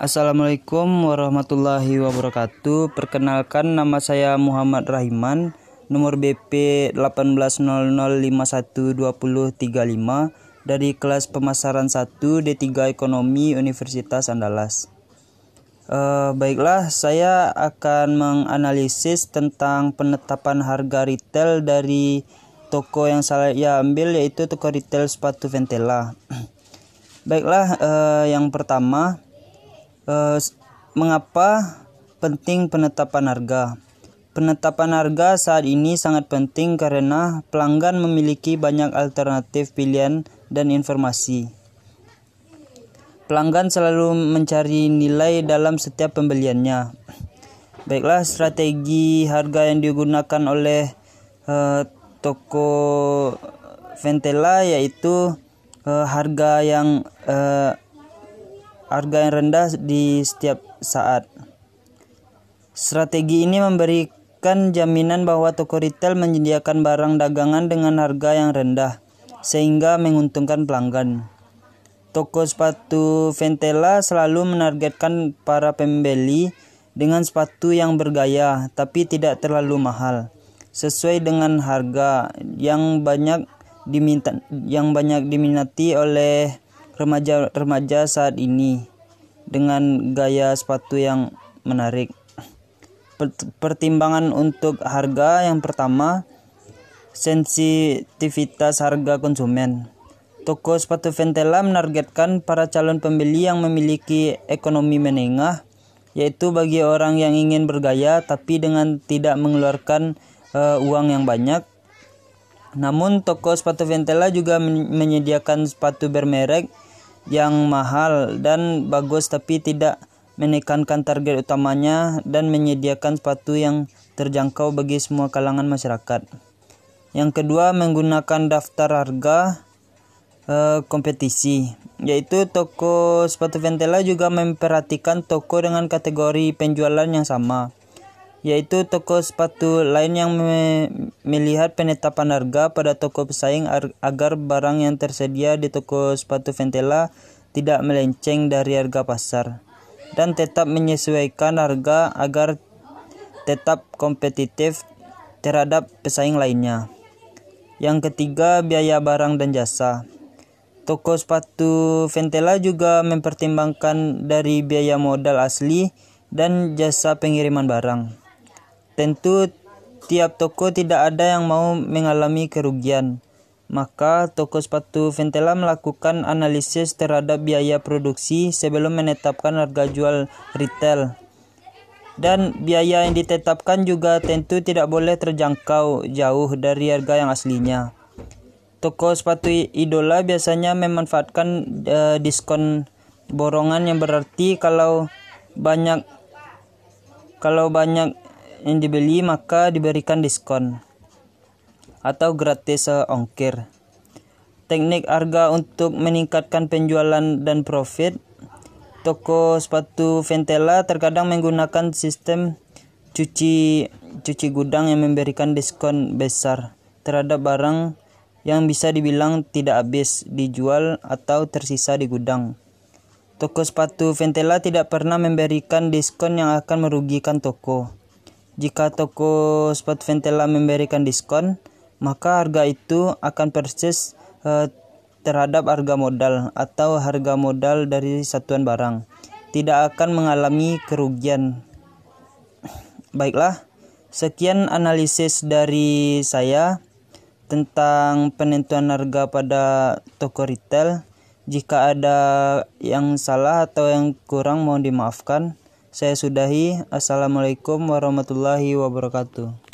Assalamualaikum warahmatullahi wabarakatuh. Perkenalkan nama saya Muhammad Rahiman, nomor BP 1800512035 dari kelas pemasaran 1 D3 Ekonomi Universitas Andalas. Uh, baiklah, saya akan menganalisis tentang penetapan harga retail dari toko yang saya ambil yaitu toko retail sepatu Ventela. Baiklah, uh, yang pertama, uh, mengapa penting penetapan harga? Penetapan harga saat ini sangat penting karena pelanggan memiliki banyak alternatif pilihan dan informasi. Pelanggan selalu mencari nilai dalam setiap pembeliannya. Baiklah, strategi harga yang digunakan oleh uh, toko Ventela yaitu uh, harga yang uh, harga yang rendah di setiap saat. Strategi ini memberikan jaminan bahwa toko retail menyediakan barang dagangan dengan harga yang rendah sehingga menguntungkan pelanggan. Toko sepatu Ventela selalu menargetkan para pembeli dengan sepatu yang bergaya tapi tidak terlalu mahal, sesuai dengan harga yang banyak diminta yang banyak diminati oleh remaja-remaja saat ini dengan gaya sepatu yang menarik. Pertimbangan untuk harga yang pertama, sensitivitas harga konsumen. Toko sepatu Ventela menargetkan para calon pembeli yang memiliki ekonomi menengah, yaitu bagi orang yang ingin bergaya tapi dengan tidak mengeluarkan uh, uang yang banyak. Namun toko sepatu Ventela juga menyediakan sepatu bermerek yang mahal dan bagus tapi tidak menekankan target utamanya dan menyediakan sepatu yang terjangkau bagi semua kalangan masyarakat. Yang kedua, menggunakan daftar harga uh, kompetisi, yaitu toko sepatu Ventela juga memperhatikan toko dengan kategori penjualan yang sama, yaitu toko sepatu lain yang me melihat penetapan harga pada toko pesaing agar barang yang tersedia di toko sepatu Ventela tidak melenceng dari harga pasar dan tetap menyesuaikan harga agar tetap kompetitif terhadap pesaing lainnya. Yang ketiga, biaya barang dan jasa. Toko sepatu Ventela juga mempertimbangkan dari biaya modal asli dan jasa pengiriman barang. Tentu tiap toko tidak ada yang mau mengalami kerugian. Maka toko sepatu Ventela melakukan analisis terhadap biaya produksi sebelum menetapkan harga jual retail. Dan biaya yang ditetapkan juga tentu tidak boleh terjangkau jauh dari harga yang aslinya. Toko sepatu idola biasanya memanfaatkan uh, diskon borongan yang berarti kalau banyak kalau banyak yang dibeli maka diberikan diskon atau gratis uh, ongkir. Teknik harga untuk meningkatkan penjualan dan profit. Toko sepatu Ventela terkadang menggunakan sistem cuci cuci gudang yang memberikan diskon besar terhadap barang yang bisa dibilang tidak habis dijual atau tersisa di gudang. Toko sepatu Ventela tidak pernah memberikan diskon yang akan merugikan toko. Jika toko sepatu Ventela memberikan diskon, maka harga itu akan persis uh, terhadap harga modal atau harga modal dari satuan barang. Tidak akan mengalami kerugian. Baiklah, sekian analisis dari saya tentang penentuan harga pada toko retail. Jika ada yang salah atau yang kurang mohon dimaafkan. Saya sudahi. Assalamualaikum warahmatullahi wabarakatuh.